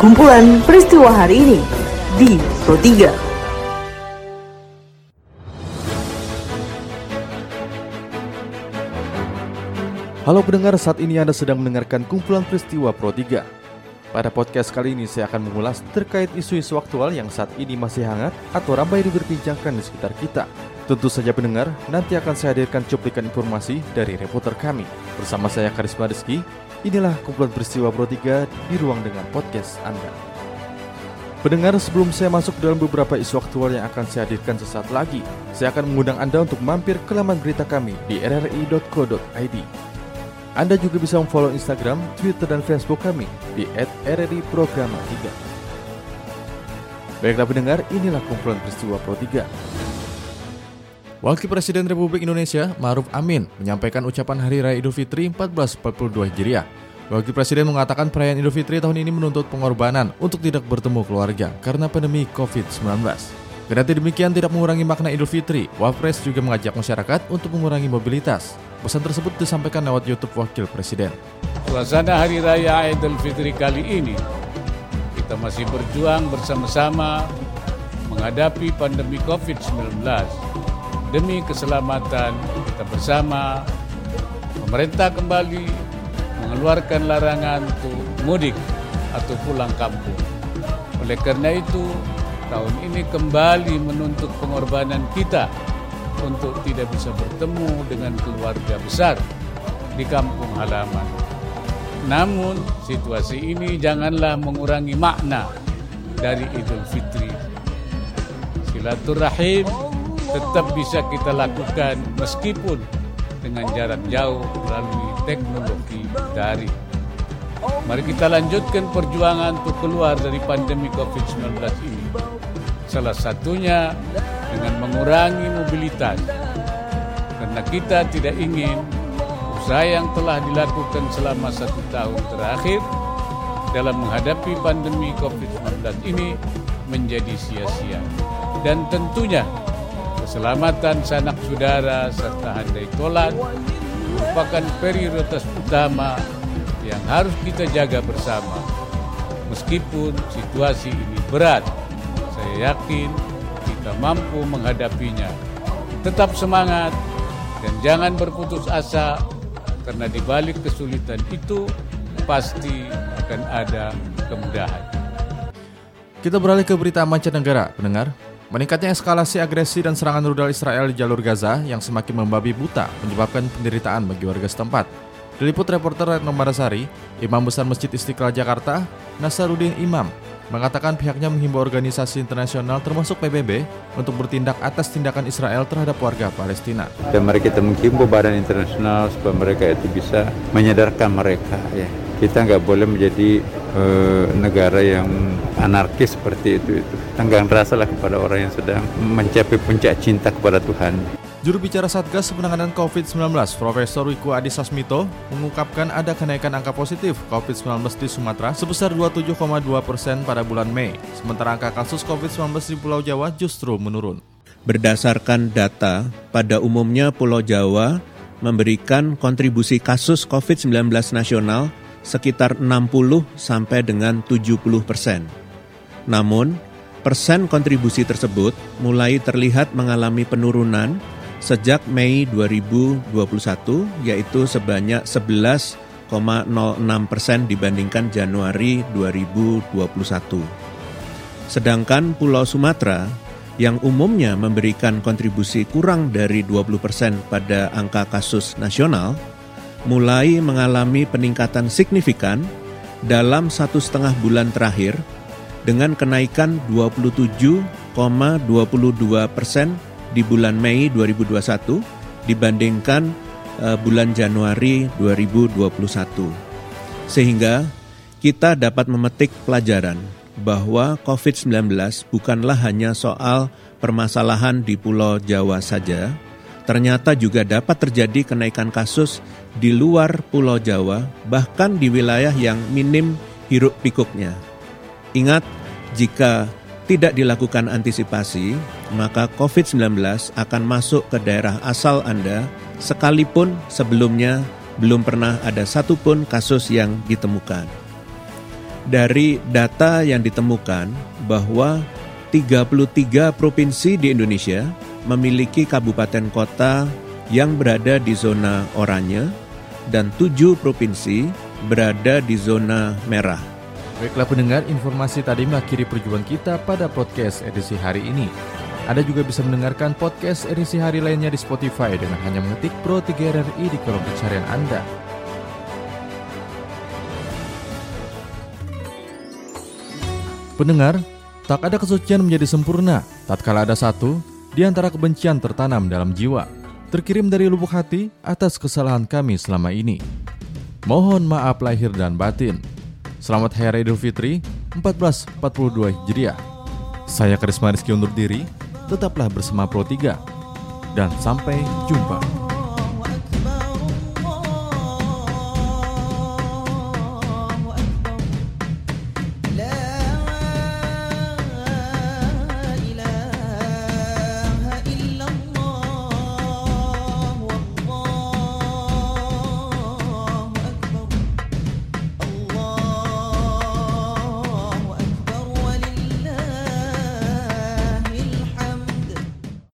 kumpulan peristiwa hari ini di Pro 3. Halo pendengar, saat ini Anda sedang mendengarkan kumpulan peristiwa Pro 3. Pada podcast kali ini saya akan mengulas terkait isu-isu aktual yang saat ini masih hangat atau ramai diperbincangkan di sekitar kita. Tentu saja pendengar, nanti akan saya hadirkan cuplikan informasi dari reporter kami. Bersama saya Karisma Rizky, Inilah kumpulan peristiwa Pro 3 di ruang dengan podcast Anda. Pendengar, sebelum saya masuk dalam beberapa isu aktual yang akan saya hadirkan sesaat lagi, saya akan mengundang Anda untuk mampir ke laman berita kami di rri.co.id. Anda juga bisa memfollow Instagram, Twitter, dan Facebook kami di @rri_programa3. Baiklah pendengar, inilah kumpulan peristiwa Pro 3. Wakil Presiden Republik Indonesia Ma'ruf Amin menyampaikan ucapan Hari Raya Idul Fitri 1442 Hijriah. Wakil Presiden mengatakan perayaan Idul Fitri tahun ini menuntut pengorbanan untuk tidak bertemu keluarga karena pandemi COVID-19. Kendati demikian tidak mengurangi makna Idul Fitri, Wapres juga mengajak masyarakat untuk mengurangi mobilitas. Pesan tersebut disampaikan lewat YouTube Wakil Presiden. Suasana Hari Raya Idul Fitri kali ini, kita masih berjuang bersama-sama menghadapi pandemi COVID-19 demi keselamatan kita bersama, pemerintah kembali mengeluarkan larangan untuk mudik atau pulang kampung. Oleh karena itu, tahun ini kembali menuntut pengorbanan kita untuk tidak bisa bertemu dengan keluarga besar di kampung halaman. Namun, situasi ini janganlah mengurangi makna dari Idul Fitri. Silaturahim tetap bisa kita lakukan meskipun dengan jarak jauh melalui teknologi daring. Mari kita lanjutkan perjuangan untuk keluar dari pandemi COVID-19 ini. Salah satunya dengan mengurangi mobilitas. Karena kita tidak ingin usaha yang telah dilakukan selama satu tahun terakhir dalam menghadapi pandemi COVID-19 ini menjadi sia-sia. Dan tentunya keselamatan sanak saudara serta handai tolan merupakan prioritas utama yang harus kita jaga bersama. Meskipun situasi ini berat, saya yakin kita mampu menghadapinya. Tetap semangat dan jangan berputus asa karena di balik kesulitan itu pasti akan ada kemudahan. Kita beralih ke berita mancanegara, pendengar. Meningkatnya eskalasi agresi dan serangan rudal Israel di jalur Gaza yang semakin membabi buta menyebabkan penderitaan bagi warga setempat. Diliput reporter Retno Marasari, Imam Besar Masjid Istiqlal Jakarta, Nasaruddin Imam, mengatakan pihaknya menghimbau organisasi internasional termasuk PBB untuk bertindak atas tindakan Israel terhadap warga Palestina. Dan mari kita menghimbau badan internasional supaya mereka itu bisa menyadarkan mereka ya. Kita nggak boleh menjadi uh, negara yang anarkis seperti itu itu. Tenggang rasalah kepada orang yang sedang mencapai puncak cinta kepada Tuhan. Juru bicara Satgas Penanganan COVID-19, Profesor Wiku Adhisa Smito, mengungkapkan ada kenaikan angka positif COVID-19 di Sumatera sebesar 27,2 persen pada bulan Mei, sementara angka kasus COVID-19 di Pulau Jawa justru menurun. Berdasarkan data, pada umumnya Pulau Jawa memberikan kontribusi kasus COVID-19 nasional sekitar 60 sampai dengan 70 persen. Namun, persen kontribusi tersebut mulai terlihat mengalami penurunan sejak Mei 2021 yaitu sebanyak 11,06 persen dibandingkan Januari 2021. Sedangkan Pulau Sumatera yang umumnya memberikan kontribusi kurang dari 20 persen pada angka kasus nasional, mulai mengalami peningkatan signifikan dalam satu setengah bulan terakhir dengan kenaikan 27,22 persen di bulan Mei 2021 dibandingkan uh, bulan Januari 2021. Sehingga kita dapat memetik pelajaran bahwa COVID-19 bukanlah hanya soal permasalahan di Pulau Jawa saja, ternyata juga dapat terjadi kenaikan kasus di luar Pulau Jawa, bahkan di wilayah yang minim hiruk pikuknya. Ingat, jika tidak dilakukan antisipasi, maka COVID-19 akan masuk ke daerah asal Anda sekalipun sebelumnya belum pernah ada satupun kasus yang ditemukan. dari data yang ditemukan bahwa 33 provinsi di Indonesia memiliki kabupaten kota yang berada di zona oranye dan 7 provinsi berada di zona merah. Baiklah pendengar, informasi tadi mengakhiri perjuangan kita pada podcast edisi hari ini. Anda juga bisa mendengarkan podcast edisi hari lainnya di Spotify dengan hanya mengetik Pro 3 RRI di kolom pencarian Anda. Pendengar, tak ada kesucian menjadi sempurna tatkala ada satu di antara kebencian tertanam dalam jiwa, terkirim dari lubuk hati atas kesalahan kami selama ini. Mohon maaf lahir dan batin. Selamat Hari Idul Fitri 1442 Hijriah. Saya Karisma Rizky undur diri, tetaplah bersama Pro 3 dan sampai jumpa.